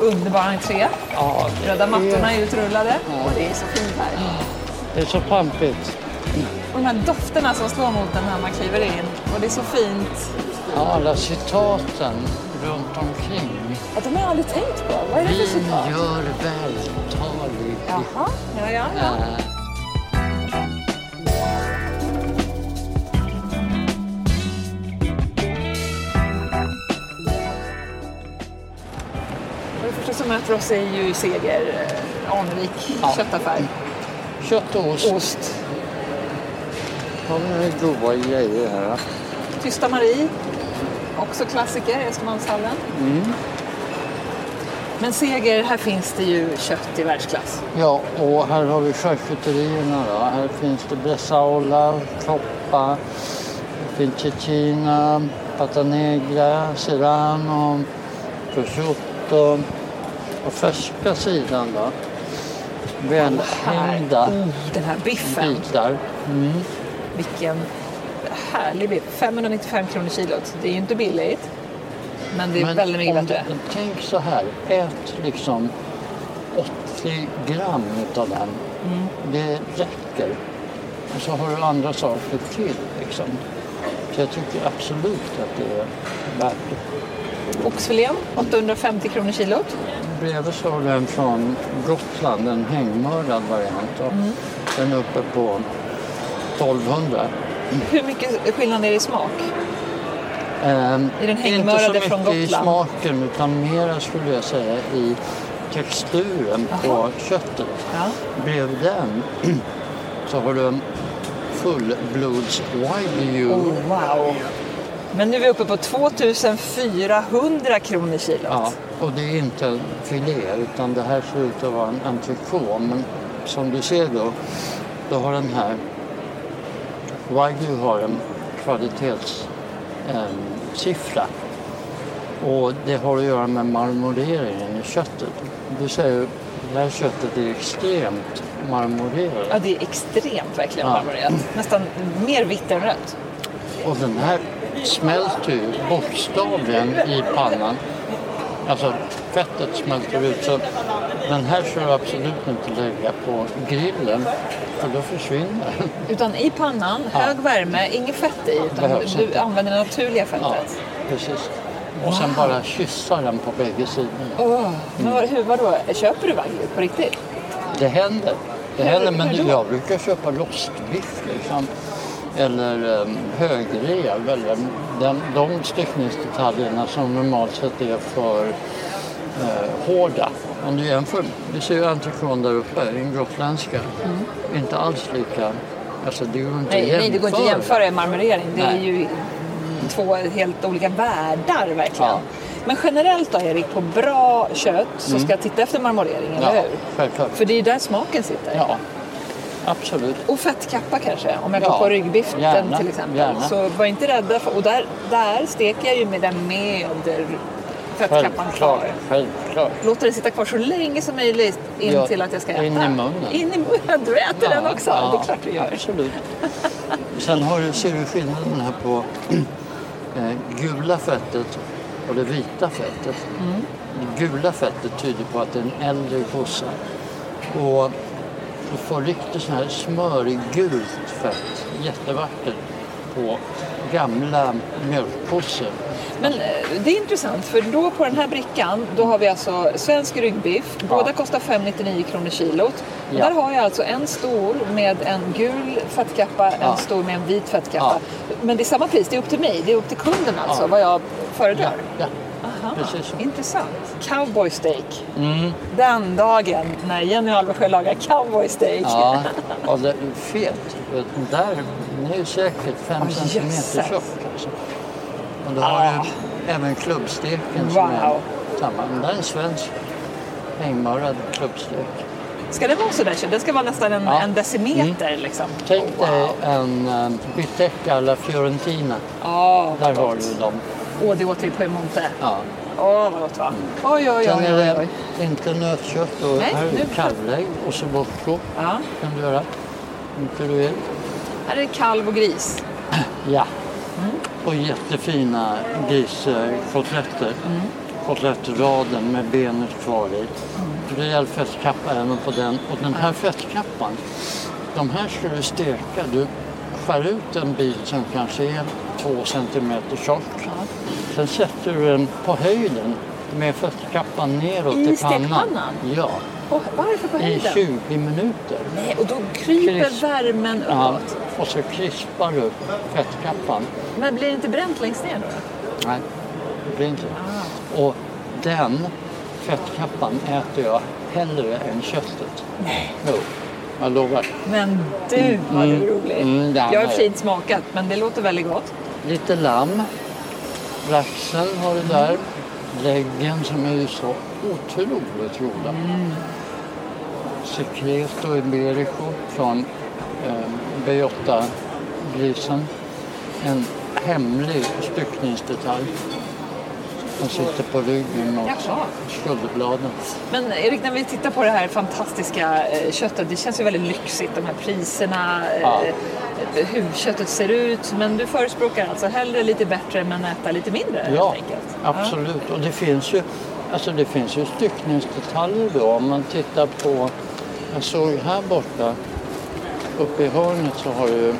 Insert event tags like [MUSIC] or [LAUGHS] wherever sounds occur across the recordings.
Underbar entré. ja, Röda mattorna är utrullade och det är så fint här. det är så pampigt. Och de här dofterna som slår mot en när man kliver in. Och det är så fint. Ja, alla citaten runt omkring. Att de har jag aldrig tänkt på. Vad är det Vi för citat? gör vältalig. Jaha, ja, ja, ja. Äh, som möter oss är ju Seger eh, Arnevik Ja. köttaffär. kött och ost. Ost. Har vi goda grejer här. Tysta Marie. Också klassiker i Östermalmshallen. Men Seger, här finns det ju kött i världsklass. Ja, och här har vi charkuterierna. Då. Här finns det bresaola, coppa, det finns cecina, pata negra, serrano, prosciutto. På färska sidan då, välhängda Oh, den här biffen. bitar. Mm. Vilken härlig biff. 595 kronor kilot. Det är ju inte billigt. Men det är väldigt mycket bättre. du- Tänk så här, ät liksom 80 gram utav den. Mm. Det räcker. Och så har du andra saker till. Liksom. Så jag tycker absolut att det är värt det. Oxfilén, 850 kronor kilot. Bredvid så har du en från Gotland, en hängmördad variant. Och Mm. Den är uppe på 1200. Hur mycket skillnad är det i smak? Ehm, I den inte hängmördade så från mycket i Gotland? smaken utan mera skulle jag säga i texturen på köttet. Ja. Bredvid den [CLEARS THROAT] så har du en fullblods wagyu. Oh, wow. Men nu är vi uppe på 2400 kronor kilot. Ja, och det är inte en filé utan det här ser ut att vara en entrecote. Men som du ser då, då har den här wagyu har en kvalitetssiffra. och det har att göra med marmoreringen i köttet. Du säger det här köttet är extremt marmorerat. Ja, det är extremt verkligen Ja. marmorerat. Nästan mer vitt än rött. Och den här smälter ju bokstavligen i pannan. Alltså fettet smälter ut. Så den här ska du absolut inte lägga på grillen för då försvinner den. Utan i pannan, Ja. hög värme, inget fett i. Utan Behövs du inte. använder det naturliga Ja, fettet. precis. Och sen bara kyssa den på bägge sidorna. Åh, Men vad, hur, vadå, köper du wagyu på riktigt? Det händer. Det händer, men jag brukar köpa rostbiff liksom. Eller um, högrev. Eller den, de styckningsdetaljerna som normalt sett är för eh, hårda. Om du jämför, vi ser ju entrecôten där uppe, den gotländska. Inte alls lika, alltså det går inte Nej, jämföra. nej, det går inte att jämföra marmorering. Det är Nej. ju två helt olika världar verkligen. Ja. Men generellt då Erik, på bra kött så ska jag titta efter marmorering, eller Mm. Ja, hur? självklart. För det är ju där smaken sitter. Ja, absolut. Och fettkappa kanske, om jag Ja, går på ryggbiffen gärna, till exempel. gärna. Så var inte rädda för, och där, där steker jag ju med den med fettkappan kvar. Självklart. Låter det sitta kvar så länge som möjligt in Ja, till att jag ska äta. in i munnen. In i munnen, du äter den också. Ja, det är klart du gör. Absolut. [LAUGHS] Sen har du, ser du skillnaden här på [CLEARS THROAT] eh, gula fettet och det vita fettet. Mm. Det gula fettet tyder på att det är en äldre kossa. Och du får riktigt sån här smörgult fett, jättevackert, på gamla mjölkkossor. Men eh, det är intressant för då på den här brickan då har vi alltså svensk ryggbiff. Båda kostar 5,99 kronor kilot. Ja. Där har jag alltså en stor med en gul fettkappa, Ja. en stor med en vit fettkappa. Men det är samma pris, det är upp till mig. Det är upp till kunden alltså vad jag föredrar. Precis så. Intressant. Cowboy steak. Mm. Den dagen när Jenny Alvesjö lagar cowboy steak. Ja, och det är fet. Där den är ju säkert fem Åh, centimeter tjock. Alltså. Och då har Ah. du även klubbsteken som är Wow. samma. Men det är en svensk hängmörad klubbstek. Ska det vara så där? Den ska vara nästan en, Ja. en decimeter liksom? Tänk wow. dig en um, bistecca alla Fiorentina. Ja, Där har du dem. Åh, det åt vi på Monte. Ja. Åh, vad gott va? Oj, oj, oj, oj, oj. inte nötkött. Och Nej, nu- det kalvägg och så bocco. Ja. kan du göra. Hur mycket du vill. Här är det kalv och gris. Ja. Och jättefina griskotletter. Mm. Kotlettraden med benet kvar i. Rejäl fettkappa även på den. Och den här fettkappan, de här ska du steka. Du skär ut en bit som kanske är två centimeter tjock. Sen sätter du den på höjden med fettkappan neråt I i pannan. stekpannan? Ja, Och varför på i höjden? 20 minuter. Nej, och då kryper Krisp. värmen Ja, uppåt. och så krispar du fettkappan. Men blir det inte bränt längst ner då? Nej, det blir inte. Ah. Och den fettkappan äter jag hellre än köttet. Nej. Jo, jag lovar. Men du, vad är rolig. mm, det är jag har fint smakat, men det låter väldigt gott. Lite lamm. Braxen har du där. Läggen som är så otroligt goda. Mm. Secreto Iberico från eh, B8-grisen. En hemlig styckningsdetalj. Den sitter på ryggen och Jaha. skulderbladen. Men Erik, när vi tittar på det här fantastiska eh, köttet, det känns ju väldigt lyxigt, de här priserna, eh, Ja. hur köttet ser ut. Men du förespråkar alltså hellre lite bättre men äta lite mindre Ja, helt enkelt? absolut. Och det finns ju, alltså det finns ju styckningsdetaljer då. Om man tittar på, jag såg här borta, uppe i hörnet så har du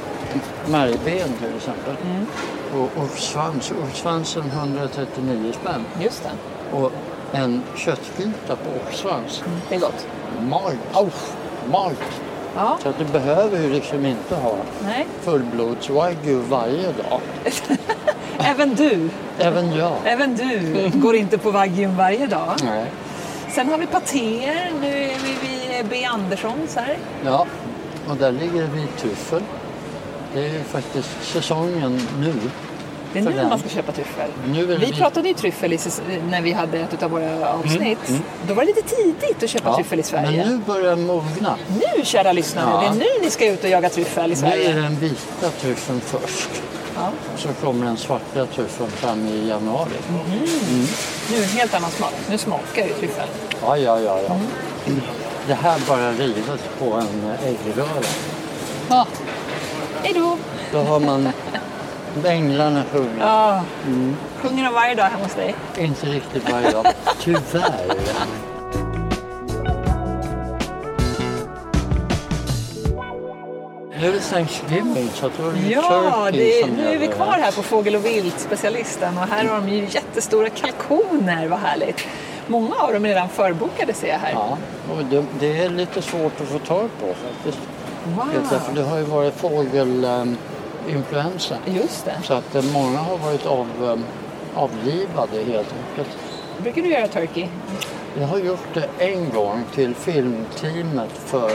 märgben till exempel. Mm. Och oxsvans, oxsvansen 139 spänn. Just det. Och en köttbita på oxsvans, Det är gott. malt. Oh, malt. Ja, Så att du behöver ju liksom inte ha nej. fullblods wagyu varje dag. [LAUGHS] Även du, Även jag. även du går inte på Wagyun varje dag. Nej. Sen har vi patéer, nu är vi vid B. Anderssons här. Ja, och där ligger vit tryffel. Det är ju faktiskt säsongen nu. Det är nu den. man ska köpa tryffel. Vi pratade ju tryffel i, när vi hade ett av våra avsnitt. Då var det lite tidigt att köpa tryffel i Sverige. Men nu börjar den mogna. Nu, kära lyssnare, Ja. det är nu ni ska ut och jaga tryffel i Nu är Sverige. den vita tryffeln först. Ja. Så kommer den svarta tryffeln fram i januari. Nu är det en helt annan smak. Nu smakar ju tryffel. Ja, ja, ja. ja. Det här bara rivet på en äggröra. Ja. Hej då! Då har man änglarna sjunga. Ja. Sjunger de varje dag hemma hos dig? Inte riktigt varje dag. Tyvärr. Nu är det Thanksgiving så då är det Ja, turkey det, nu är vi kvar här på Fågel och vilt, specialisten. Och här har de ju jättestora kalkoner, vad härligt. Många av dem är redan förbokade ser jag här. Ja, och det, det är lite svårt att få tag på faktiskt. Wow. Det har ju varit fågelinfluensa. Just det. Så att eh, många har varit av, eh, avlivade helt enkelt. Brukar du göra turkey? Jag har gjort det en gång till filmteamet för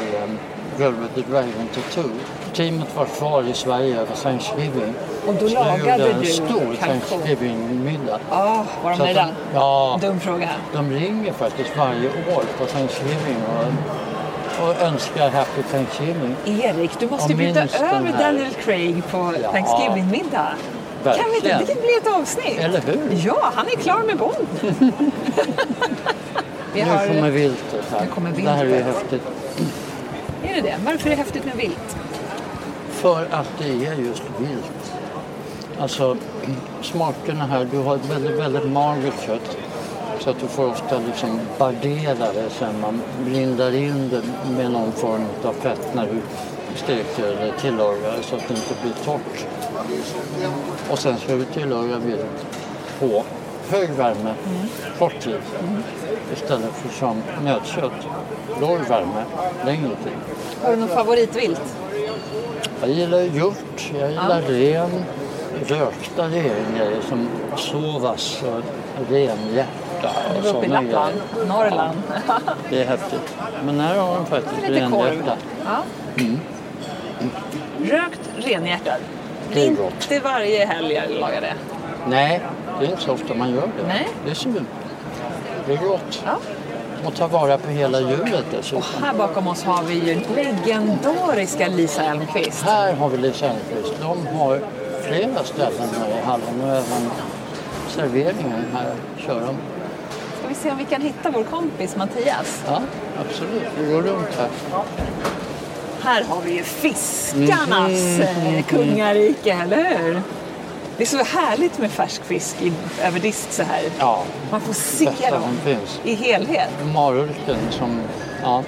with the Dragon Tattoo. Teamet var kvar i Sverige över Thanksgiving. Och då Så lagade gjorde en du stor? Thanksgiving-middag. Ja, var de nöjda? Ja, Dum fråga. de ringer faktiskt varje år på Thanksgiving och, och önskar Happy Thanksgiving. Erik, du måste Och bjuda över. Daniel Craig på Ja, Thanksgiving-middag. Kan vi inte? Det kan bli ett avsnitt. Eller hur? Ja, han är klar med Bond. [LAUGHS] vi Nu har... kommer viltet här. Nu kommer Det här är viltet. häftigt. Är det det? Varför är det häftigt med vilt? För att det är just vilt. Alltså smakerna här, du har ett väldigt, väldigt magert kött. Så att du får ofta liksom bardera det sen man blindar in det med någon form av fett när du steker eller tillagar så att det inte blir torrt. Och sen ska du tillaga vilt på hög värme, kort tid. Istället för som nötkött, låg värme, längre tid. Har du någon favoritvilt? Jag gillar hjort, jag gillar ren, rökta rengrejer som sovas och renhjärta och Du är uppe i Lappland, grejer. Norrland. [LAUGHS] Det är häftigt. Men här har de faktiskt Lite renhjärta. Ja. Rökt renhjärtad. Det är inte varje helg jag lagar det. Nej, det är inte så ofta man gör det. Nej. Det är synd. det är gott. Ja. Och ta vara på hela djuret dessutom. Här bakom oss har vi ju legendariska Lisa Elmqvist. Här har vi Lisa Elmqvist. De har flera ställen här i hallen och även serveringen här kör de. Vi se om vi kan hitta vår kompis Mattias? Ja, absolut. Vi går runt här. Här har vi ju fiskarnas eh, kungarike, eller hur? Det är så härligt med färsk fisk i, över disk så här. Ja, Man får se dem i helhet. Marulken som... Ja,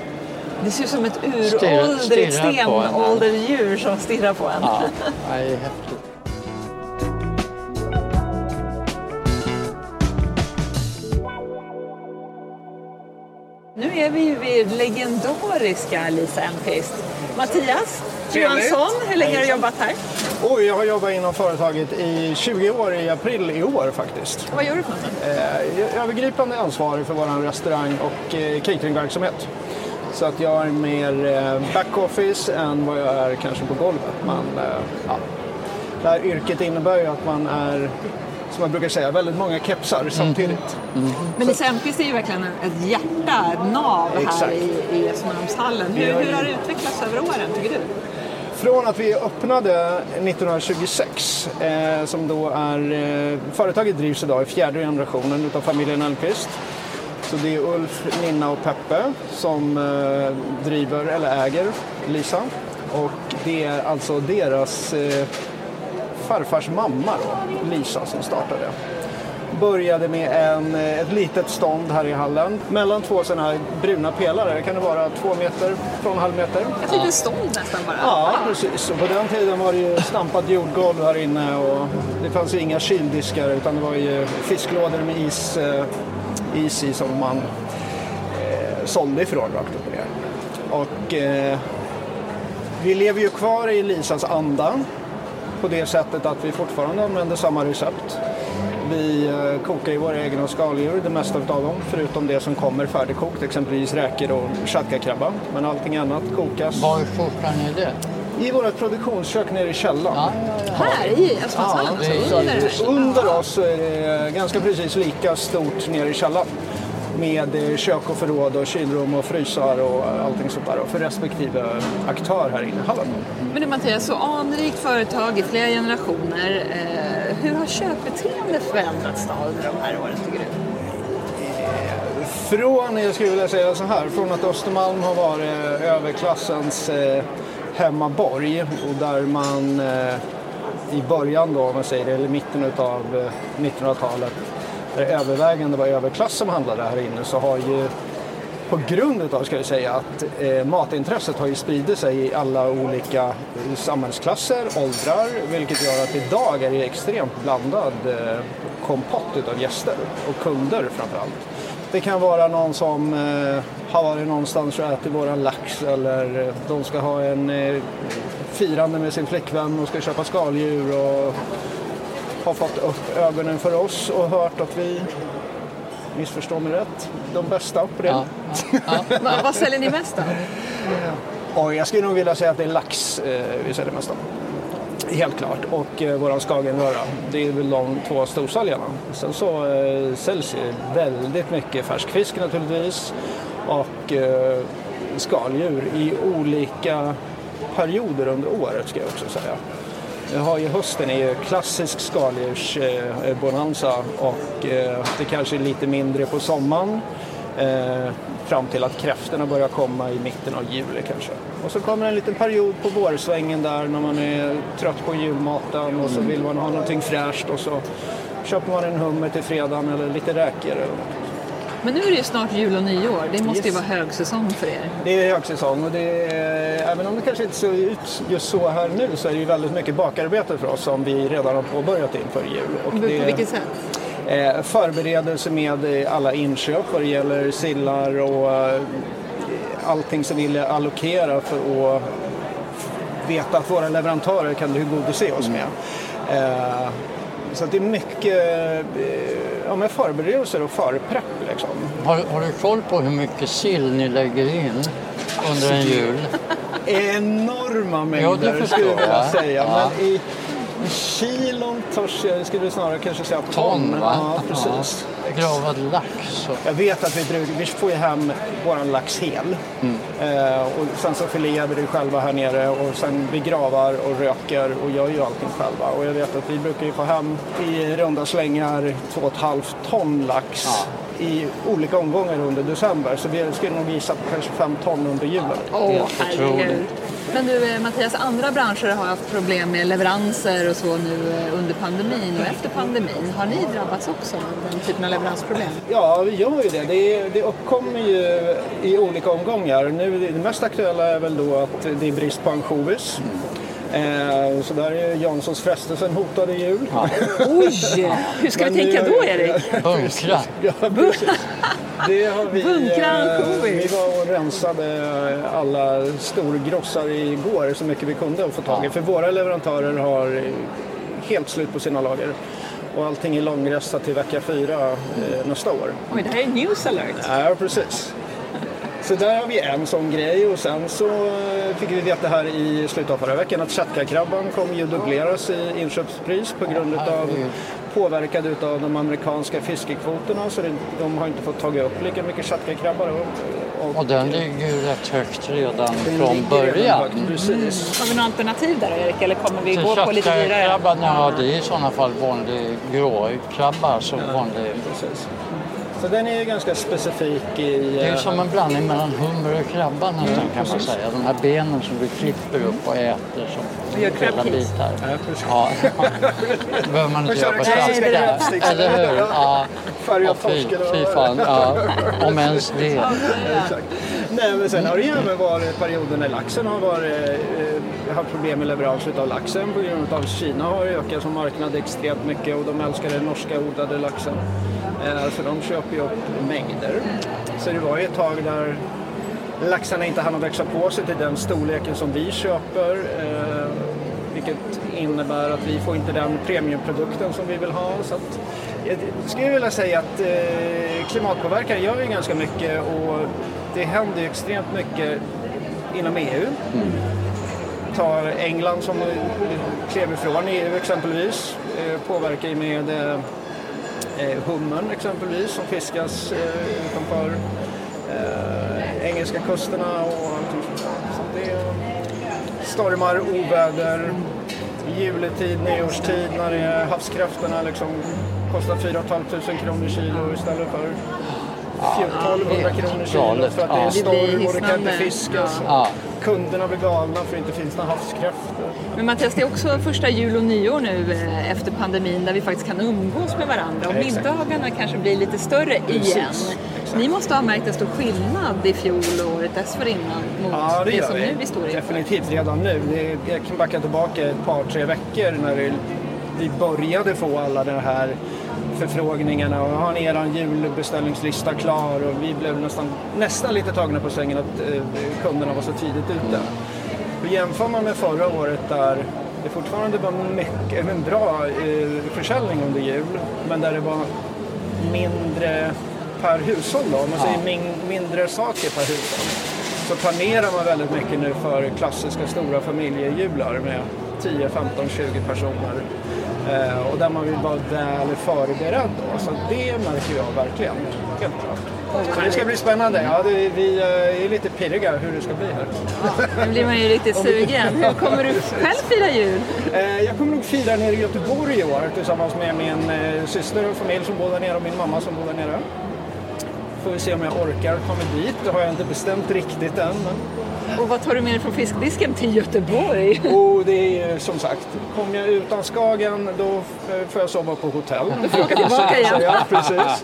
Det ser ut som ett uråldrigt stenålderdjur som stirrar på en. ja. [LAUGHS] det är häftigt. Är vi ju vid legendariska Lisa Elmqvist. Mattias. Johansson, hur länge har du jobbat här? Oj, jag har jobbat inom företaget i 20 år i april i år faktiskt. Vad gör du för något? Eh, jag är övergripande ansvarig för vår restaurang och eh, cateringverksamhet. Så att jag är mer eh, backoffice än vad jag är kanske på golvet. Men, eh, ja. Det här yrket innebär ju att man är, som jag brukar säga, väldigt många kepsar samtidigt. Men Lisa Elmqvist är ju verkligen ett hjärta, ett nav här Exakt. i, i Östermalmshallen. Hur, hur har det utvecklats över åren tycker du? Från att vi öppnade 1926, eh, som då är, eh, företaget drivs idag i fjärde generationen utav familjen Elmqvist. Så det är Ulf, Ninna och Peppe som eh, driver eller äger Lisa. Och det är alltså deras eh, farfars mamma då, Lisa, som startade. Började med en, eh, ett litet stånd här i hallen. Mellan två sådana här bruna pelare kan det vara två meter, två och en halv meter. Ett litet stånd nästan bara. Ja, precis. Och på den tiden var det ju stampat jordgolv här inne och det fanns ju inga kyldiskar utan det var ju fisklådor med is, eh, is i som man eh, sålde ifrån rakt upp och ner. Och eh, vi lever ju kvar i Lisas anda på det sättet att vi fortfarande använder samma recept. Vi eh, kokar ju våra egna skaldjur, det mesta av dem, förutom det som kommer färdigkokt, exempelvis räkor och shadkakrabba. Men allting annat kokas Var kokar ni det? i vårt produktionskök nere i källaren. Ja, ja, ja. Här i Östermalmshallen, Ja, det är- alltså under oss är det ganska precis lika stort nere i källaren. Med eh, kök och förråd och kylrum och frysar och allting sånt där. För respektive aktör här inne i hallen. Men du Mattias, så anrikt företag i flera generationer. Eh, hur har köpbeteendet förändrats då under de här åren tycker du? Från, jag skulle vilja säga så här, från att Östermalm har varit överklassens eh, hemmaborg och där man i början då, om man säger det, eller mitten av eh, 1900-talet, där det övervägande var överklass som handlade här inne, så har ju på grund utav, ska jag säga, att eh, matintresset har ju spridit sig i alla olika eh, samhällsklasser, åldrar, vilket gör att idag är det extremt blandad eh, kompott utav gäster och kunder framförallt. Det kan vara någon som eh, har varit någonstans och ätit våran lax eller eh, de ska ha en eh, firande med sin flickvän och ska köpa skaldjur och har fått upp ögonen för oss och hört att vi, missförstå mig rätt, de bästa på det. Ja, [LAUGHS] Va, vad säljer ni mest då? Och jag skulle nog vilja säga att det är lax eh, vi säljer mest av. Helt klart. Och eh, våran skagenröra. Det är väl de två storsäljarna. Sen så eh, säljs ju väldigt mycket färskfisk naturligtvis. Och eh, skaldjur i olika perioder under året ska jag också säga. Vi har ju hösten är ju klassisk skaldjursbonanza och eh, det kanske är lite mindre på sommaren. Eh, fram till att kräftorna börjar komma i mitten av juli kanske. Och så kommer en liten period på vårsvängen där när man är trött på julmaten och så vill man ha någonting fräscht och så köper man en hummer till fredagen eller lite räkor. Men nu är det ju snart jul och nyår. Det måste ju Yes. vara högsäsong för er. Det är högsäsong och det är, även om det kanske inte ser ut just så här nu så är det ju väldigt mycket bakarbete för oss som vi redan har påbörjat inför jul. Och På det, vilket sätt? Eh, förberedelse med eh, alla inköp vad det gäller sillar och eh, allting som vi vill allokera för att veta att våra leverantörer kan tillgodose oss med. Eh, så det är mycket eh, ja, med förberedelser och förprepp. Liksom. Har, har du koll på hur mycket sill ni lägger in under en jul? [LAUGHS] Enorma mängder Ja, skulle jag vilja säga. Ja. Men i kilon törs jag skulle snarare kanske säga ton. Ton, va? Ja, precis. gravad lax. Och, Jag vet att vi, brukar, vi får ju hem våran lax hel. Eh, och sen så filear vi det själva här nere och sen vi gravar och röker och gör ju allting själva. Och jag vet att vi brukar ju få hem i runda slängar 2,5 ton lax i olika omgångar under december. Så vi skulle nog gissa på kanske 5 ton under julen. Åh, Helt herregud. Men du eh, Mattias, andra branscher har haft problem med leveranser och så nu eh, under pandemin och efter pandemin. Har ni drabbats också av den typen av leveransproblem? Ja, vi gör ju det. Det, det uppkommer ju i olika omgångar. Nu, det mest aktuella är väl då att det är brist på ansjovis. Eh, så där är Janssons frestelsen hotade jul. Oj! Hur ska vi tänka då Erik? Ja, Bunkra. precis. Det har vi, Bunkra eh, vi var och rensade alla storgrossar igår så mycket vi kunde att få tag i. För våra leverantörer har helt slut på sina lager. Och allting är långrestat till vecka fyra eh, nästa år. Oj, det här är news alert. Ja, precis. Så där har vi en sån grej och sen så eh, fick vi veta här i slutet av förra veckan att tjatkakrabban kommer ju dubbleras i inköpspris på grund av påverkad utav de amerikanska fiskekvoterna så det, de har inte fått tagit upp lika mycket tjatkakrabbar. Och, Och den ligger ju rätt högt redan från redan början. högt, Precis. Har vi några alternativ där Erik eller kommer vi gå på lite dyrare? ja det är i sådana fall vanlig gråkrabba, alltså vanlig. precis. Så den är ju ganska specifik i... Det är ju eh, som en blandning mellan hummer och krabba nästan kan man säga. De här benen som du klipper upp och äter som hela bitar. Ja. Ja, det [LAUGHS] behöver man inte göra på svenska. Eller hur? Ja. Färgad Och fy, fy fan, ja. Om ens det. Nej, men sen har det ju även varit perioder när laxen har varit, eh, haft problem med leverans av laxen på grund av att Kina har ökat som marknad extremt mycket och de älskar den norska odlade laxen. Eh, så de köper ju upp mängder. Så det var ju ett tag där laxarna inte hann växa på sig till den storleken som vi köper. Eh, vilket innebär att vi får inte den premiumprodukten som vi vill ha. Så att, jag skulle vilja säga att eh, klimatpåverkan gör ju ganska mycket och det händer ju extremt mycket inom EU. Ta England som klev ifrån EU exempelvis. Påverkar ju med eh, hummern exempelvis som fiskas eh, utanför eh, engelska kusterna och allting sånt det är stormar, oväder, juletid, nyårstid när det är havskräftorna liksom kostar 4 500 kronor kilo istället för 1200 kronor kilo för att det är storm och det kan inte fiskas. Kunderna blir galna för att det inte finns några havskräftor. Men Mattias, det är också första jul och nyår nu eh, efter pandemin där vi faktiskt kan umgås med varandra och Ja, exakt. middagarna kanske blir lite större igen. Precis. Ni måste ha märkt en stor skillnad i fjol och året dessförinnan mot Ja, det det, som vi. nu vi står inför. Definitivt redan nu. Jag kan backa tillbaka ett par, tre veckor när vi började få alla de här förfrågningarna och har ni er julbeställningslista klar? Och vi blev nästan, nästan lite tagna på sängen att eh, kunderna var så tidigt ute. Och jämför man med förra året där det fortfarande var mycket, en bra eh, försäljning under jul men där det var mindre per hushåll då, om man säger min, mindre saker per hushåll. Så planerar man väldigt mycket nu för klassiska stora familjejular med 10, 15, 20 personer. Eh, och där man vill vara väl förberedd då. Så det märker jag verkligen. Helt klart. Så det ska bli spännande. Ja, det, vi eh, är lite pirriga hur det ska bli här. Nu blir man ju riktigt sugen. Hur kommer du [LAUGHS] själv fira jul? Eh, Jag kommer nog fira nere i Göteborg i år tillsammans med min eh, syster och familj som bor där nere och min mamma som bor där nere. Får vi se om jag orkar ta mig dit. Det har jag inte bestämt riktigt än. Men... Och vad tar du med dig från fiskdisken till Göteborg? Och det är som sagt, kommer jag utan Skagen då får jag sova på hotell. Du får åka tillbaka igen. Ja, precis.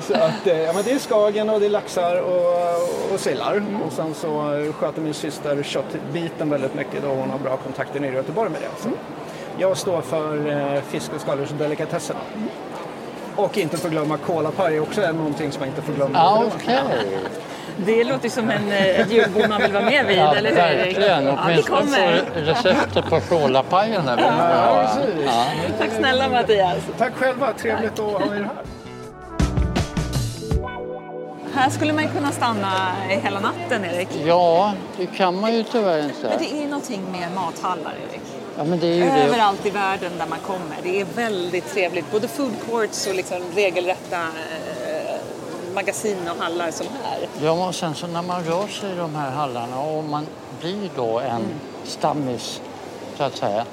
Så att, eh, ja, men det är Skagen och det är laxar och, och sillar. Och sen så sköter min syster köttbiten väldigt mycket då hon har bra kontakter nere i Göteborg med det. Så jag står för eh, fisk och skaldjursdelikatesserna. Och inte förglömma kolapaj också är någonting som jag inte får glömma. Okej. Det låter som en, eh, ett julbord man vill vara med vid, Ja, eller hur? Erik? verkligen. Ja, Åtminstone kommer. få receptet på man Ja. Ja. Tack snälla Mattias. Tack själva, trevligt att ha er här. Här skulle man kunna stanna hela natten, Erik. ja, det kan man ju tyvärr inte. Men det är någonting med mathallar, Erik. Ja, men det är ju det. överallt i världen där man kommer. Det är väldigt trevligt. Både food courts och liksom regelrätta eh, magasin och hallar som här. Ja, och sen så när man rör sig i de här hallarna och man blir då en stammis, så att säga.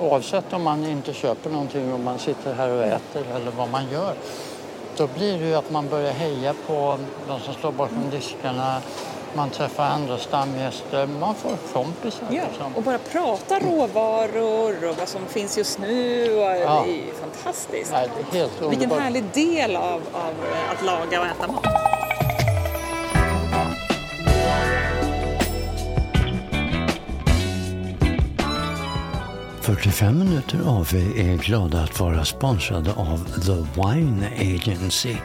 Oavsett om man inte köper någonting och man sitter här och äter eller vad man gör. Då blir det ju att man börjar heja på de som står bakom diskarna. Man träffar andra stamgäster, man får kompisar. Ja, liksom. och bara prata råvaror och vad som finns just nu. Och Ja. Det är ju fantastiskt. Nej, det är helt Vilken underbart. härlig del av, av att laga och äta mat. 45 minuter AV är glada att vara sponsrade av The Wine Agency.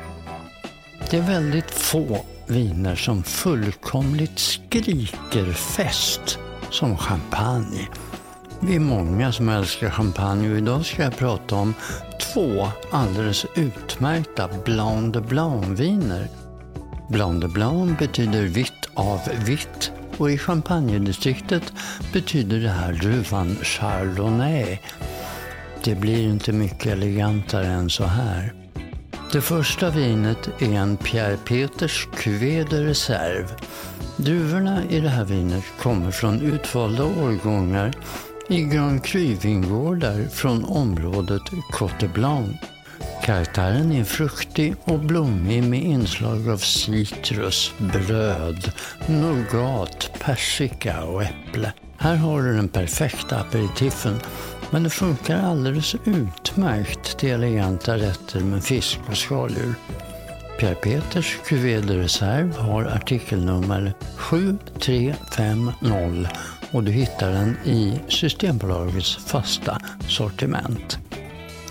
Det är väldigt få viner som fullkomligt skriker fest som champagne. Vi är många som älskar champagne och idag ska jag prata om två alldeles utmärkta Blanc de Blanc-viner. Blanc de Blanc betyder vitt av vitt och i champagnedistriktet betyder det här druvan Chardonnay. Det blir inte mycket elegantare än så här. Det första vinet är en Pierre Peters Cuvée de Reserve. Druvorna i det här vinet kommer från utvalda årgångar i Grand Cru-vingårdar från området Côte Blanc. Karaktären är fruktig och blommig med inslag av citrus, bröd, nougat, persika och äpple. Här har du den perfekta aperitiffen, men det funkar alldeles utmärkt till eleganta rätter med fisk och skaldjur. Pierre Peters Cuvée de Reserve har artikelnummer 7350 och du hittar den i Systembolagets fasta sortiment.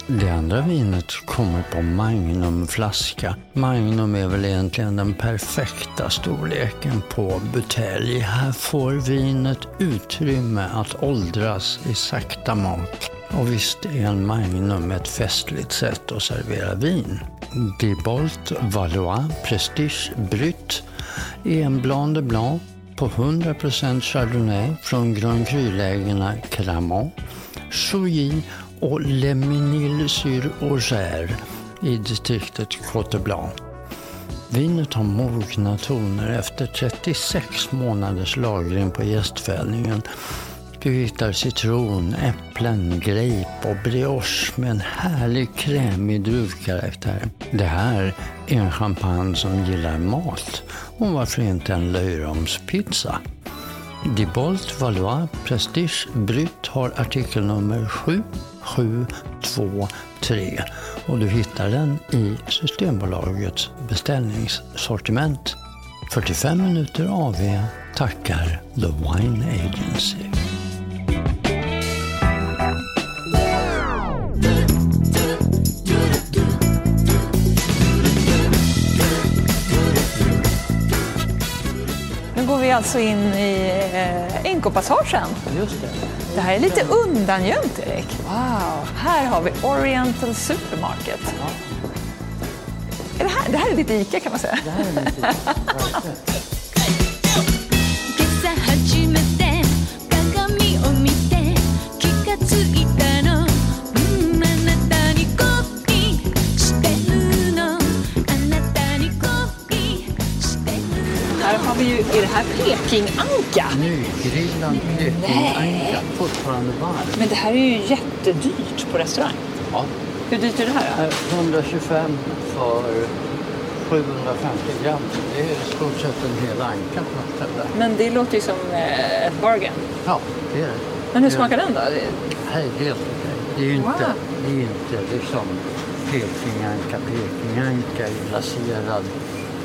Det andra vinet kommer på Magnumflaska. Magnum är väl egentligen den perfekta storleken på butelj. Här får vinet utrymme att åldras i sakta mak. Och visst är en Magnum ett festligt sätt att servera vin. Dibolt Valois Prestige Brut är en Blanc de Blanc på 100% Chardonnay från Grand Cru-lägena Cramont, Chouilly och Le Mesnil-sur-Auxerre i distriktet Côte Blanc. Vinet har mogna toner efter 36 månaders lagring på gästfällningen. Du hittar citron, äpplen, grape och brioche med en härlig krämig druvkaraktär. Det här är en champagne som gillar mat och varför inte en löjromspizza? Dibolt Valois Prestige Brut har artikelnummer 7723 och du hittar den i Systembolagets beställningssortiment. 45 minuter AV tackar The Wine Agency. Nu går vi alltså in i eh, Inkopassagen. Just det. Det här är lite undangömt, Erik. Wow! Här har vi Oriental Supermarket. Är det, här, det här är ditt ICA kan man säga. Det här är mitt liv. Är det här Pekinganka? Nygrillad pekinganka, fortfarande varm. Men det här är ju jättedyrt på restaurang. Ja. Hur dyrt är det här då? Här, 125 för 750 gram. Det är i stort sett en hel anka på ett ställe. Men det låter ju som eh, ett bargain. Ja, det är det. Men hur smakar den då? Det här är helt okej. Det är ju inte, Wow. det är inte liksom pekinganka, pekinganka i glaserad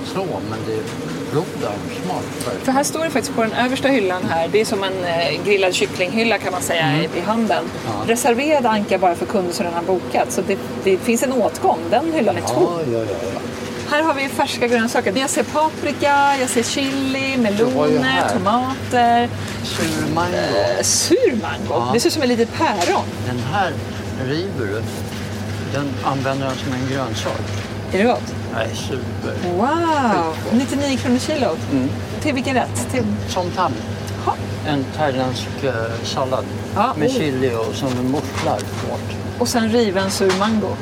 så, men det är god armsmak. För här står det faktiskt på den översta hyllan här, det är som en eh, grillad kycklinghylla kan man säga i, i handen. Ja. Reserverad anka bara för kunder som redan har bokat. Så det, det finns en åtgång, den hyllan är tom. Ja, ja. Här har vi färska grönsaker. Jag ser paprika, jag ser chili, meloner, tomater, Sur mango. eh, sur mango. Ja. Det ser ut som ett litet päron. Den här river du. Den använder den som en grönsak. Är det gott? Nej, super. Wow! 99 kronor kilot. Mm. Till vilken rätt? Till... Som. Ha. En thailändsk eh, sallad Ja, med oh. chili och som musslar bort. Och sen riven sur mango.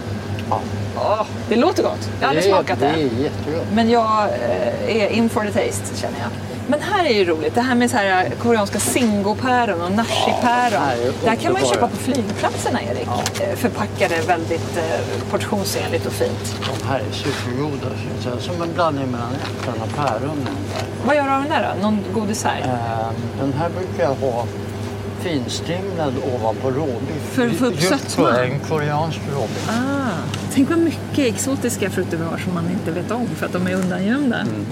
Ja. Ja, det låter gott. Jag har aldrig smakat det det. är jättegott. Men jag eh, är in for the taste känner jag. Men här är ju roligt. Det här med så här eh, koreanska singopäron och nashi-päron. Ja, det här kan man ju köpa på flygplatserna Erik. Eh, Förpackade väldigt eh, portionsenligt och fint. De här är supergoda. så. Som en blandning mellan äpplen och päron. Vad gör du av den där då? Någon god dessert? Ehm, Den här brukar jag ha finstrimlad ovanpå råbiff. För att få upp Just sötma? på En koreansk råbiff. Ah, tänk vad mycket exotiska frukter vi har som man inte vet om för att de är undangömda. Mm.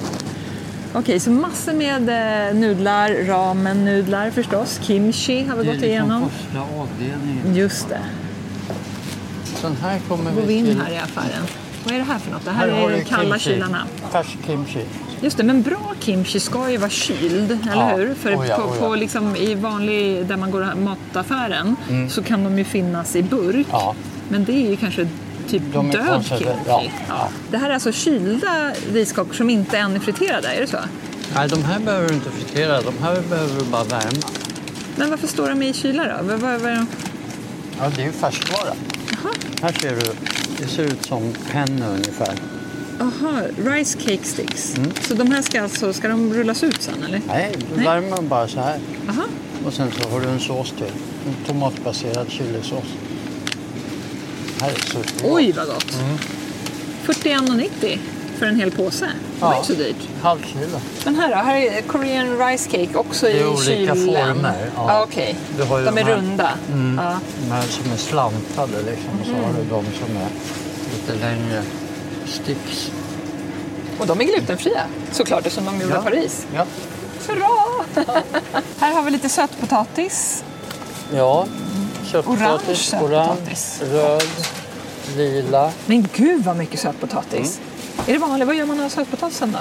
Okej, så massor med eh, nudlar, ramen-nudlar förstås. Kimchi har vi Det är gått liksom igenom. första avdelningen. Just det. Sen här kommer Går vi vi in till... här i affären. Vad är det här för något? Det här, har är du kalla kimchi. kylarna. Färsk kimchi. Just det, men bra kimchi ska ju vara kyld, eller Ja, hur? För oh ja, på, oh ja. på liksom, i vanlig, där man går mataffären, så kan de ju finnas i burk. Mm. Men det är ju kanske typ De död kimchi. ja, ja. Det här är alltså kylda riskakor som inte än är friterade, är det så? Nej, de här behöver du inte fritera. De här behöver du bara värma. Men varför står de i kyla då? Vad, vad, vad är de? Ja, det är ju färskvara. Här ser du, det ser ut som penne ungefär. Aha, rice cake sticks. Så de här ska alltså, ska de rullas ut sen eller? Nej, du Nej. värmer dem bara så här. Aha. Och sen så har du en sås till. En tomatbaserad chilisås. Här är supergott. Oj vad gott! 41,90 för en hel påse. Det var Ja. inte så dyrt. Halv kilo. Men här då, här är Korean rice cake också Det är i olika kylen. former, ja. Ja. Okej, Du har ju de är de här- runda. Ja. De här som är slantade liksom. Och så har du de som är lite längre sticks. Och de är glutenfria, såklart eftersom de är gjorda Ja. i Paris. Ja. Hurra! [LAUGHS] här har vi lite sötpotatis. Ja, köttpotatis, Orange röd, lila. Men gud vad mycket sötpotatis. Är det vanligt? Vad gör man av sötpotatisen då?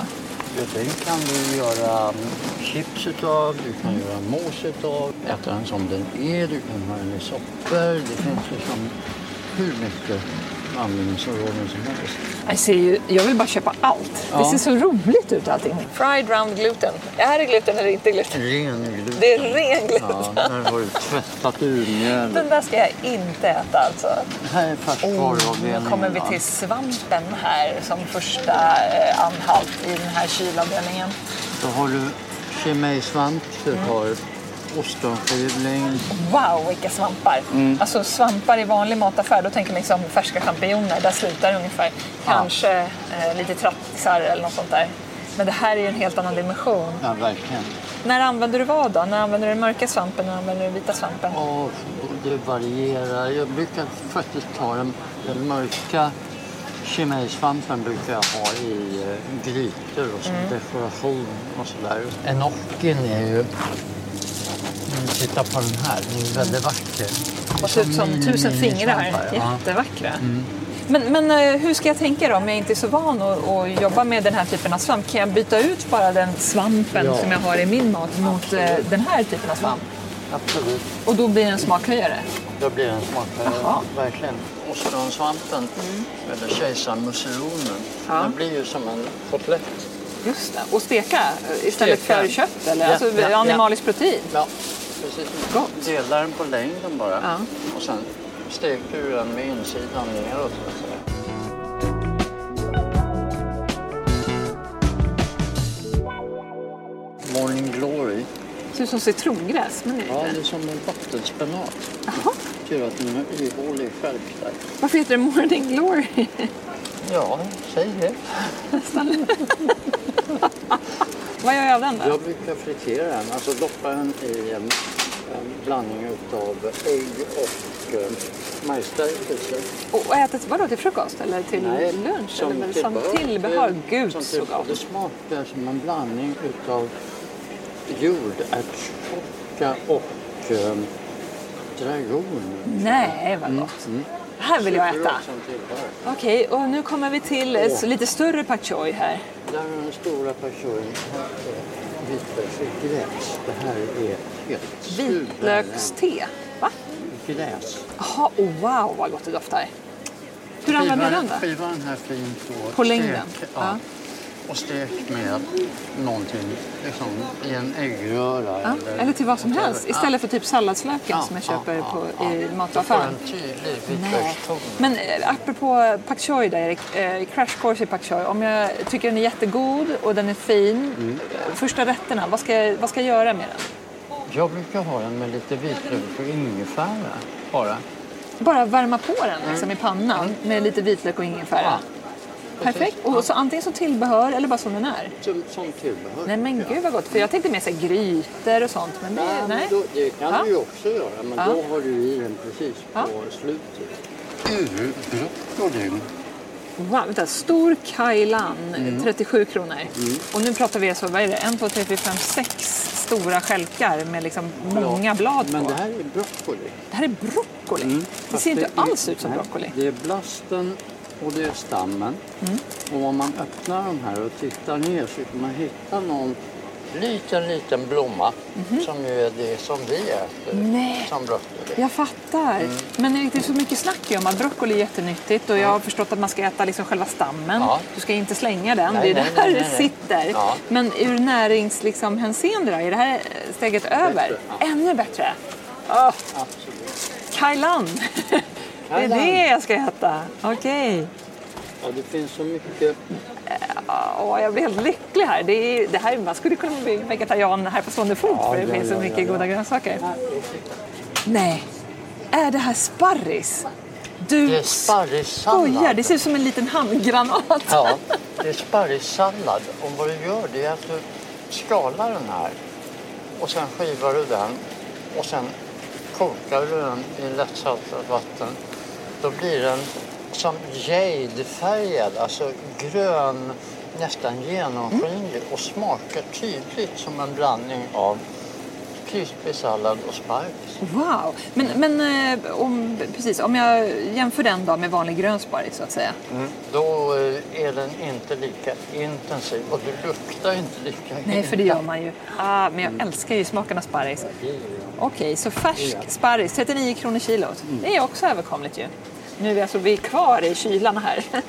Den kan du göra mm, chips utav, du kan göra mos utav, äta den som den är, du kan ha den i soppor. Det finns liksom hur mycket användningsområden som helst. Jag, ser ju, jag vill bara köpa allt. Det Ja. ser så roligt ut allting. Fried round gluten. Är det gluten eller inte gluten? Ren gluten. Det är ren gluten. Ja, där har du tvättat ur mjöl. Den där ska jag inte äta alltså. Här är Nu färskvaruavdelningen. kommer vi till svampen här som första eh, anhalt i den här kylavdelningen. Då har du chimay-svamp, du har ostronskivling. Wow, vilka svampar! Mm. Alltså svampar i vanlig mataffär, då tänker man liksom färska champinjoner. Där slutar det ungefär. Kanske eh, lite trattisar eller något sånt där. Men det här är ju en helt annan dimension. Ja, verkligen. När använder du vad då? När använder du den mörka svampen? När använder du den vita svampen? Och det varierar. Jag brukar faktiskt ta den, den mörka chimay-svampen brukar jag ha i eh, grytor och som Mm. dekoration och sådär. Enokin är ju... Mm, Titta på den här, den är väldigt vacker. Och ser ut som mini- tusen fingrar. ja. Jättevackra. Men, men eh, hur ska jag tänka då om jag inte är så van att, att jobba med den här typen av svamp? Kan jag byta ut bara den svampen Ja. som jag har i min mat mot eh, den här typen av svamp? Absolut. Och då blir det en smakhöjare? Då blir den smakare. Jaha. Verkligen. Ostronsvampen, eller kejsarmusseronen, Ja. den blir ju som en kotlett. Just det. Och steka eh, istället Steka. för kött? Eller? Ja, alltså ja, ja. animaliskt protein? Ja, precis. Gott. Dela den på längden bara. Ja. Och sen steker du den med insidan neråt. Så att säga. Morning Glory. Ser ut som citrongräs, men det är Ja, det är som en vattenspenat. Jaha. Tur att den är ihålig själv där. Varför heter det Morning Glory? Ja, säg det. [LAUGHS] [LAUGHS] Vad gör jag av den då? Jag brukar fritera den, alltså doppa den i en, en blandning utav ägg och eh, majsstärkelse. Och och äta vadå, till frukost eller till lunch? eller väl som tillbehör? Gud som så gott. Det smakar som en blandning utav jordärtskocka och eh, dragon. Nej, vad gott. Här vill jag äta. Som. Okej, och nu kommer vi till så lite större pak choi här. Där är den stora är vitbärsgräs. Det här är helt Vitlökste. Va? Gräs. Jaha, oh, wow vad gott det doftar. Hur använder du den då? Skiva den här fint på På längden? stek- Ja. Och stekt med någonting liksom, i en äggröra. Ja, eller till vad som helst. Istället för typ salladslöken Ja, som jag ja, köper ja, på, i mataffären. Men eh, apropå pak choi där Erik, eh, crash course i pak choi. Om jag tycker den är jättegod och den är fin, Mm. eh, första rätterna, vad ska, jag, vad ska jag göra med den? Jag brukar ha den med lite vitlök och ingefära bara. Bara värma på den liksom, i pannan med lite vitlök och ingefära. Mm. Ja, Perfekt. Och så antingen som tillbehör eller bara som den är. Som, som tillbehör. Nej men gud vad gott. För jag tänkte mer så här grytor och sånt. Men det, Ja, men nej. Då, det kan Ja. du ju också göra, men Ja. då har du i den precis Ja. på slutet. Ur broccolin. Wow, vänta. Stor kajlan, Mm. 37 kronor. Och nu pratar vi alltså, vad är det? En, två, tre, fyra, fem, sex stora stjälkar med liksom många blad Men på. det här är broccoli. Det här är broccoli. Det Mm. Fast ser inte är- alls ut som nej, broccoli. Det är blasten och det är stammen. Mm. Och om man öppnar de här och tittar ner så kan man hitta någon liten, liten blomma som ju är det som vi äter. Nej. som broccoli. Jag fattar. Mm. Men det är så mycket snack om att broccoli är jättenyttigt och jag har förstått att man ska äta liksom själva stammen. Ja. Du ska inte slänga den, Nej, det är nej, där nej, det sitter. Ja. Men ur närings liksom, hänseende då, är det här steget över? ja. Ännu bättre? Åh, Absolut. Kailan! [LAUGHS] det är det jag ska äta. Okej. Ja, det finns så mycket. Åh, jag blir helt lycklig här. Det är, det här man skulle kunna bli vegetarian här på stående fot för det ja, finns så ja, mycket ja, ja. goda grönsaker. Nej, är det här sparris? Du Det är sparrissallad. skojar, det ser ut som en liten handgranat. Ja, [LAUGHS] det är sparrissallad. Och vad du gör det är att du skalar den här och sen skivar du den och sen kokar du den i lättsaltat vatten. Då blir den som jadefärgad, alltså grön, nästan genomskinlig och smakar tydligt som en blandning av krispig och sparris. Wow! Men, men eh, om, precis, om jag jämför den då med vanlig grön sparris så att säga. Mm. Då eh, är den inte lika intensiv och det luktar inte lika Nej, för det gör man ju. Ah, men jag älskar ju smaken av sparris. Okej, så färsk sparris, 39 kronor kilot. Det är också överkomligt ju. Nu är vi alltså vi är kvar i kylan här. [LAUGHS]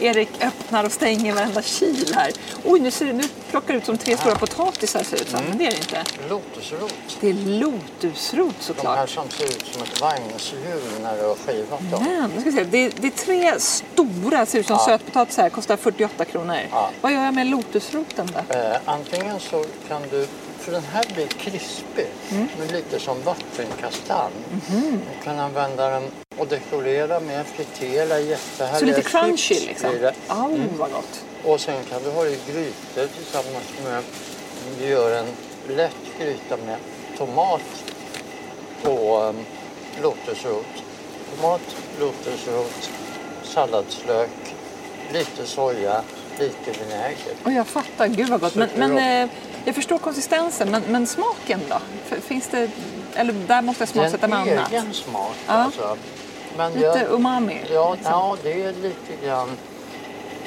Erik öppnar och stänger varenda kyl här. Oj, nu, ser, det- nu plockar det ut som tre stora potatisar ser ut som. Men det är det inte. Lotusrot. Det är lotusrot De här såklart. som ser ut som ett vagnshjul när du har skivat dem. Men, nu ska se. Det, det är tre stora, ser ut som sötpotatisar, kostar 48 kronor. Ja. Vad gör jag med lotusroten då? Eh, antingen så kan du, för den här blir krispig, men lite som vattenkastanj. Du kan använda den och dekorera med fritera jättehärliga Så lite chips crunchy liksom. blir det. Au, vad gott. Och sen kan du ha det i grytor tillsammans med, du gör en lätt gryta med tomat och um, lotusrot. Tomat, lotusrot, salladslök, lite soja, lite vinäger. Och jag fattar, gud vad gott. Men, men eh, jag förstår konsistensen, men, men smaken då? Finns det, eller där måste jag Det är smaksätta med en annat? egen smak Ja. alltså. Men Lite jag, umami? ja, liksom. ja, det är lite grann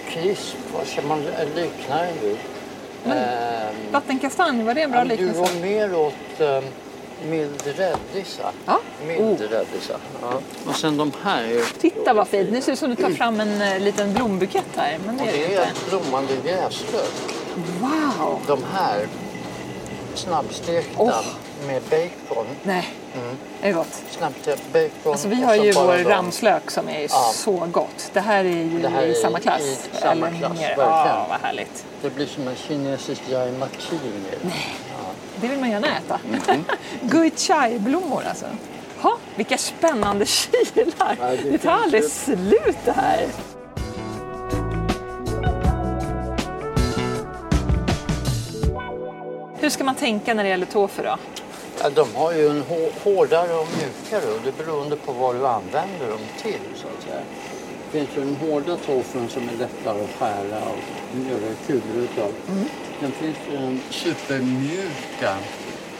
krisp. Ska man likna den vid? Ehm, Vattenkastanj, var det en bra Ja, Du liknelse? var mer åt um, mild rädisa. Ja. Mild Oh. rädisa. Ja. Och sen de här. är- Titta vad fint, nu ser det ut som du tar fram en eh, liten blombukett här. Men det Och är det det inte. är blommande gräslök. Wow! De här snabbstekta Åh. med bacon. Nej, det är gott. Snabbstekt bacon. Alltså vi har ju vår de- ramslök som är Ja. så gott. Det här är ju Det här är i samma klass. i samma eller klass, verkligen. Ja, vad härligt. Det blir som en kinesisk jai makini. Det vill man gärna äta. [LAUGHS] Mhm. Gui chai-blommor alltså. Ha, vilka spännande kylar! Ja, det det tar aldrig slut det här. Hur ska man tänka när det gäller tofu då? Ja, de har ju en hå- hårdare och mjukare och det beroende på vad du använder dem till så att säga. Det finns ju den hårda tofun som är lättare att skära och göra kulor utav. Sen finns det den supermjuka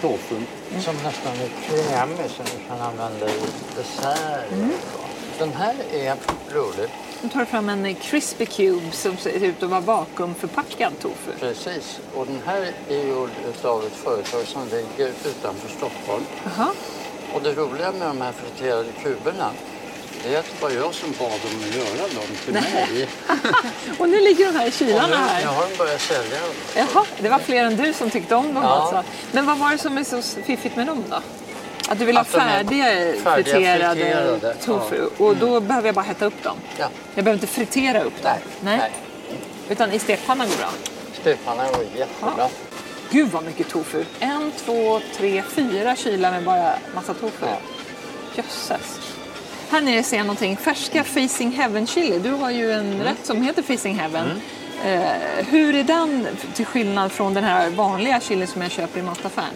tofun som nästan är krämig som du kan använda i desserter. Den här är rolig. Nu tar fram en crispy cube som ser ut att vara vakuumförpackad tofu. Precis. Och den här är gjord av ett företag som ligger utanför Stockholm. Jaha. Och det roliga med de här friterade kuberna Det var jag som bad dem att göra dem till Nej. mig. [LAUGHS] Och nu ligger de här i kylarna här. nu har de börjat sälja dem. Jaha, det var fler än du som tyckte om dem Ja. alltså. Men vad var det som är så fiffigt med dem då? Att du vill ha färdiga, färdiga friterade, friterade, tofu ja. och då behöver jag bara hetta upp dem? Ja. Jag behöver inte fritera upp dem? Nej. Utan i stekpannan går bra? Stekpannan var jättebra. Ja. Gud vad mycket tofu! En, två, tre, fyra kylar med bara massa tofu. Ja. Jösses! Här nere ser jag någonting. Färska Facing Heaven chili. Du har ju en Mm. rätt som heter Facing Heaven. Eh, hur är den till skillnad från den här vanliga chili som jag köper i mataffären?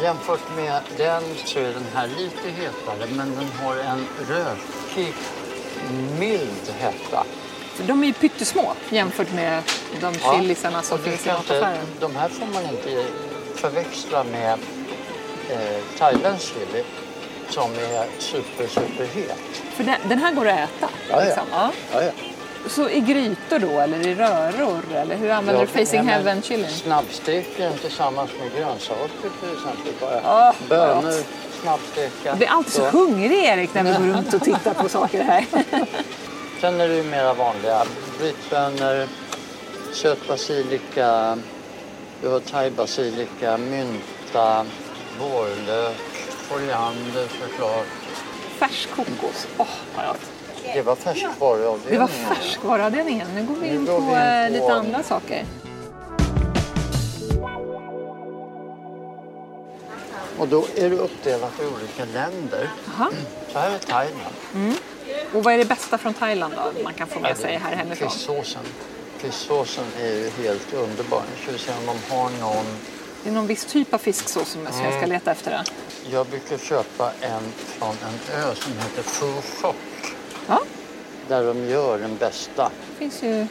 Jämfört med den så är den här lite hetare men den har en rökig, mild hetta. De är ju pyttesmå jämfört med de Ja, chilisarna som och du finns i mataffären. De här får man inte förväxla med eh, thailändsk chili som är super, super het. För den, den här går att äta? Ja, ja. liksom. ja. Ja, ja. Så i grytor då, eller i röror? Eller hur använder Ja, du Facing Heaven chilin? Snabbsteker tillsammans med grönsaker till exempel. Bara vad bönor, gott. snabbsteka. Jag blir alltid så hungrig Erik när vi går runt och tittar på saker här. [LAUGHS] Sen är det ju mera vanliga. Brytbönor, sötbasilika, du har thaibasilika, mynta, vårlök, koriander såklart. Färsk kokos. Åh, vad gott. Det var färskvaruavdelningen. Det var färskvaruavdelningen. Nu går vi in på, vi in eh, på- lite andra saker. Och då är det uppdelat i olika länder. Jaha. Så här är Thailand. Och vad är det bästa från Thailand då? Man kan få med sig här hemifrån. Fisksåsen. Fisksåsen är ju helt underbar. Nu ska vi se om de har någon. Det är någon viss typ av fisksås som jag Mm. ska leta efter. Då. Jag brukar köpa en från en ö som heter Phu Quoc. Ja, Där de gör den bästa. det finns ju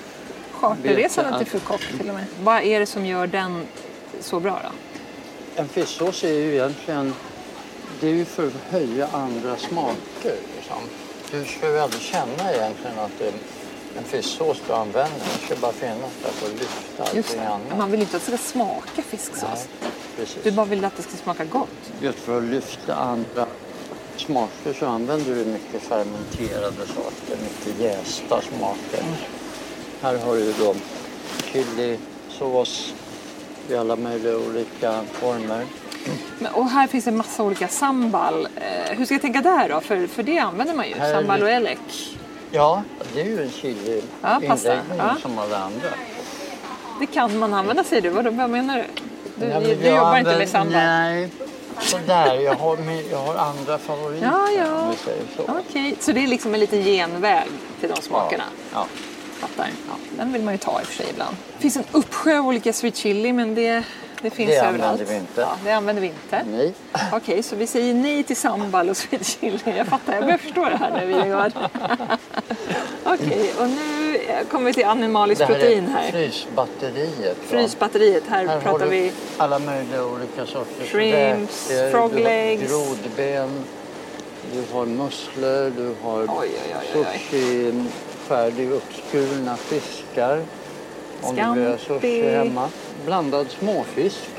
charterresande Vet till. Phuket till och med. Vad är det som gör den så bra då? En fisksås är ju egentligen det är ju för att höja andra smaker. Liksom. Du ska ju aldrig känna egentligen att det är en fisksås du använder. Den ska bara finnas där för att lyfta Just allting det. annat. Man vill inte att det ska smaka fisksås. Nej, precis. Du bara vill att det ska smaka gott. Just för att lyfta andra smaker så använder du mycket fermenterade saker, mycket jästa smaker. Här har du då chilisås i alla möjliga olika former. Men, och här finns en massa olika sambal. Eh, hur ska jag tänka där då? För, för det använder man ju. Här är Sambal och elek. Ja, det är ju en Ja, pasta. chili-inläggning Ja. som alla andra. Det kan man använda säger du. Vad, menar du? Du, men du jobbar inte använder- med sambal? Nej, sådär. Jag har, jag har andra favoriter Ja, ja. om vi säger så. Okej, så det är liksom en liten genväg till de smakerna? Ja. Fattar. Den vill man ju ta i och för sig ibland. Det finns en uppsjö av olika sweet chili men det, det finns Det överallt. använder vi inte. Ja, det använder vi inte. Nej. [LAUGHS] Okej, så vi säger nej till sambal och sweet chili. Jag fattar, jag börjar förstå det här nu Videgard. [LAUGHS] Okej, och nu kommer vi till animaliskt Det här protein är här. frysbatteriet. Frysbatteriet, här, Här pratar vi alla möjliga olika sorters Shrimps, räkor, frog legs. grodben, du har musslor, du har Oj, oj, oj, oj, oj. sushi, färdig uppskurna fiskar. Sushi hemma. Blandad småfisk.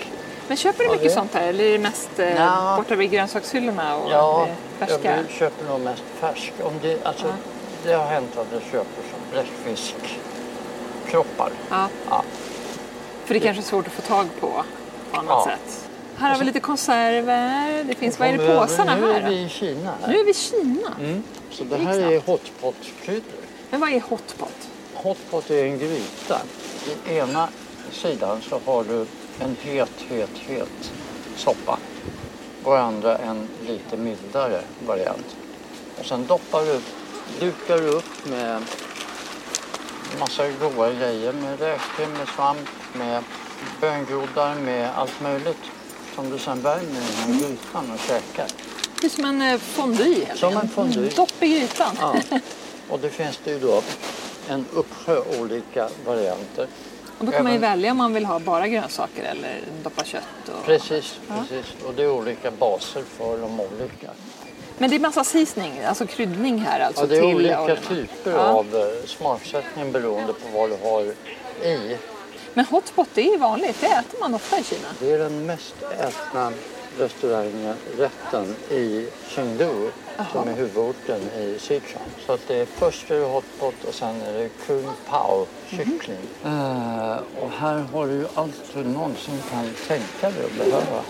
Men köper du Ja, mycket det- sånt här eller är det mest eh, Nja. borta vid grönsakshyllorna och Ja, jag färska? vill- köper nog mest färsk. Om det, alltså, det har hänt att jag köper som bläckfiskkroppar. Ja. Ja. För det kanske är svårt att få tag på på annat Ja. sätt. Här har vi lite konserver. Det finns, vad är det i påsarna över- Nu här? är vi i Kina. Här. Nu är vi i Kina. Så det här är hotpot-kryddor. Men vad är hotpot? Hotpot är en gryta. I ena sidan så har du en het, het, het soppa. Och andra en lite mildare variant. Och sen doppar du, dukar du upp med massa goda grejer. Med räkor, med svamp, med böngroddar, med allt möjligt. Som du sen värmer i den här grytan och käkar. Det är som en eh, fondue Som en fondue. Dopp i grytan. Ja. Och det finns det ju då en uppsjö olika varianter. Och då kan man ju Även- välja om man vill ha bara grönsaker eller doppa kött. Och... Precis, precis. Och det är olika baser för de olika. Men det är massa seasoning, alltså kryddning här alltså Ja, det är till olika oljorna. typer Ja. av eh, smaksättning beroende på vad du har i. Men hotpot det är ju vanligt, det äter man ofta i Kina. Det är den mest ätna restaurangen rätten i Chengdu som är huvudorten i Sichuan. Så att det är först är det hotpot och sen är det kung pao kyckling. Eh, och här har du ju allt du någonsin kan tänka dig att behöva.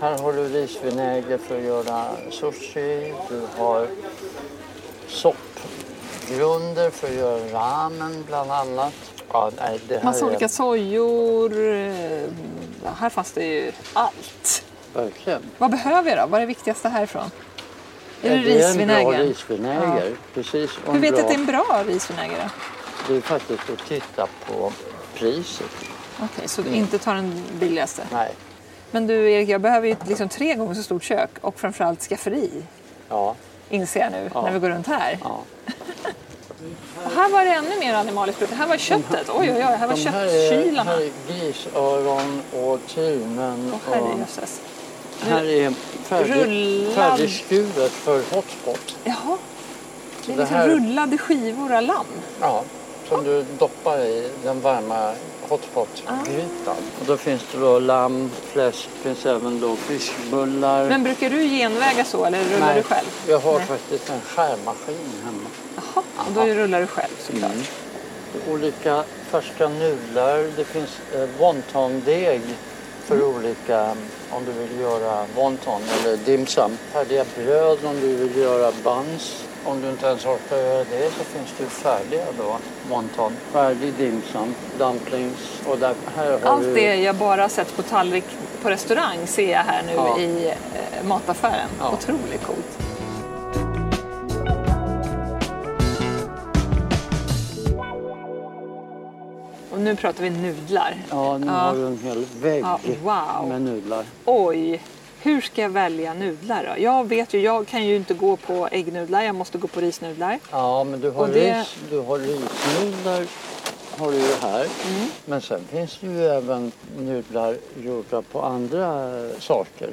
Här har du risvinäger för att göra sushi. Du har soppgrunder för att göra ramen bland annat. Ja, nej, Massa är olika sojor. eh, Här fanns det ju allt. Verkligen. Vad behöver jag då? Vad är det viktigaste härifrån? Är det Ja, är en bra risvinäger? risvinäger. Precis. Och Hur vet du att det är en bra risvinäger då? Det är faktiskt att titta på priset. Okej, så inte ta den billigaste. Nej. Men du Erik, jag behöver ju liksom tre gånger så stort kök och framförallt skafferi. Ja. Inser jag nu Ja. när vi går runt här. ja. Och [LAUGHS] här var det ännu mer animalisk produkter. Här var köttet. Oj, oj, oj. Här var köttkylarna. här är grisöron och trynen. Åh och herrejösses. Här är färdig, färdigskuret för hotspot. Jaha. Det är det liksom här- rullade skivor av lamm. Ja, som du doppar i den varma hotpot-grytan. Och då finns det då lamm, fläsk, finns även då fiskbullar. Men brukar du genväga så eller rullar Nej, du själv? jag har Nej. faktiskt en skärmaskin hemma. Jaha, och då rullar du själv såklart. Mm. Olika färska nudlar. Det finns eh, wontondeg för olika, om du vill göra wonton eller dim sum. Färdiga bröd om du vill göra buns. Om du inte ens orkar göra det så finns det ju färdiga då, wonton. Färdig dim sum, dumplings och där, här har Allt du... det jag bara sett på tallrik på restaurang ser jag här nu Ja. i eh, mataffären. Ja. Otroligt coolt. Nu pratar vi nudlar. Ja, nu Ja. har du en hel vägg Ja, wow. med nudlar. Oj, hur ska jag välja nudlar då? Jag vet ju, jag kan ju inte gå på äggnudlar, jag måste gå på risnudlar. Ja, men du har, det- ris, du har risnudlar har du ju här. Mm. Men sen finns det ju även nudlar gjorda på andra saker.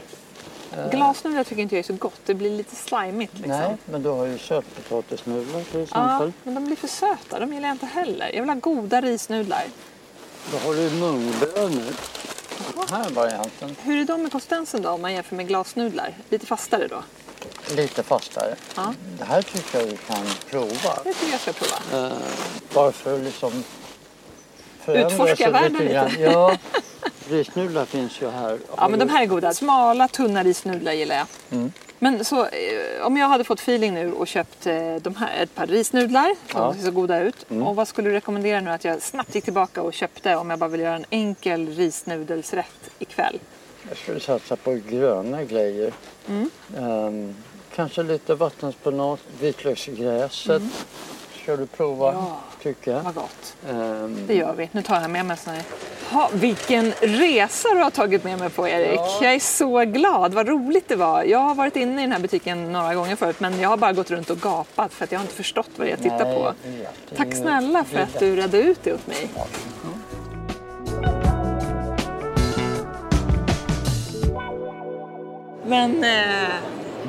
Glasnudlar tycker inte jag är så gott, det blir lite slimigt liksom. Nej, men du har ju sötpotatisnudlar till Ja, exempel. men de blir för söta, de gillar jag inte heller. Jag vill ha goda risnudlar. Då har du mungbönor. Den här varianten. Hur är de med konsistensen då om man jämför med glasnudlar? Lite fastare då? Lite fastare. Ja. Det här tycker jag du kan prova. Det tycker jag ska prova. Eh, bara för att liksom Utforska världen lite. lite. [LAUGHS] Ja, risnudlar finns ju här. Ja, men de här är goda. Smala, tunna risnudlar gillar jag. Mm. Men så, eh, om jag hade fått feeling nu och köpt eh, de här, ett par risnudlar, de Ja. ser så goda ut. Mm. Och vad skulle du rekommendera nu att jag snabbt gick tillbaka och köpte om jag bara vill göra en enkel risnudelsrätt ikväll? Jag skulle satsa på gröna grejer. Mm. Ehm, kanske lite vattenspenat, vitlöksgräset. Ska du prova, Mm. Ja. Tycker jag. Vad gott. Ehm, Det gör vi. Nu tar jag med mig en sån här. Ha, vilken resa du har tagit med mig på Erik. Ja. Jag är så glad. Vad roligt det var. Jag har varit inne i den här butiken några gånger förut men jag har bara gått runt och gapat för att jag har inte förstått vad det är jag tittar nej, på. jag Tack snälla för att du redde ut det åt mig. Men eh,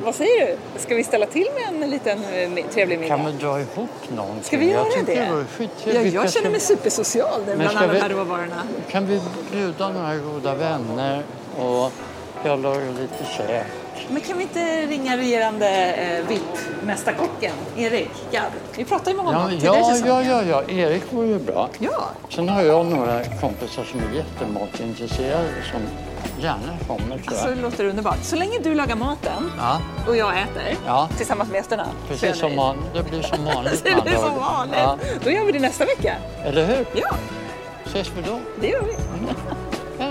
vad säger du? Ska vi ställa till med en liten eh, trevlig middag? Kan vi dra ihop någonting? Ska vi göra jag det? vore Ja, jag känner mig supersocial nu bland alla de vi- här råvarorna. Kan vi bjuda några goda vänner och jag lagar lite käk? Men kan vi inte ringa regerande eh, VIP-mästarkocken, Erik Gadd? Vi pratade ju med honom Ja, tidigare ja, säsongen. ja, ja, ja, Erik vore ju bra. Ja. Sen har jag några kompisar som är jättematintresserade som gärna kommer tror Alltså, jag. det låter underbart. Så länge du lagar maten Ja, och jag äter Ja. tillsammans med gästerna. precis som man, det blir som [LAUGHS] vanligt. Det blir som vanligt. Ja, Då gör vi det nästa vecka. eller hur? Ja, Ses vi då? det gör vi. Hej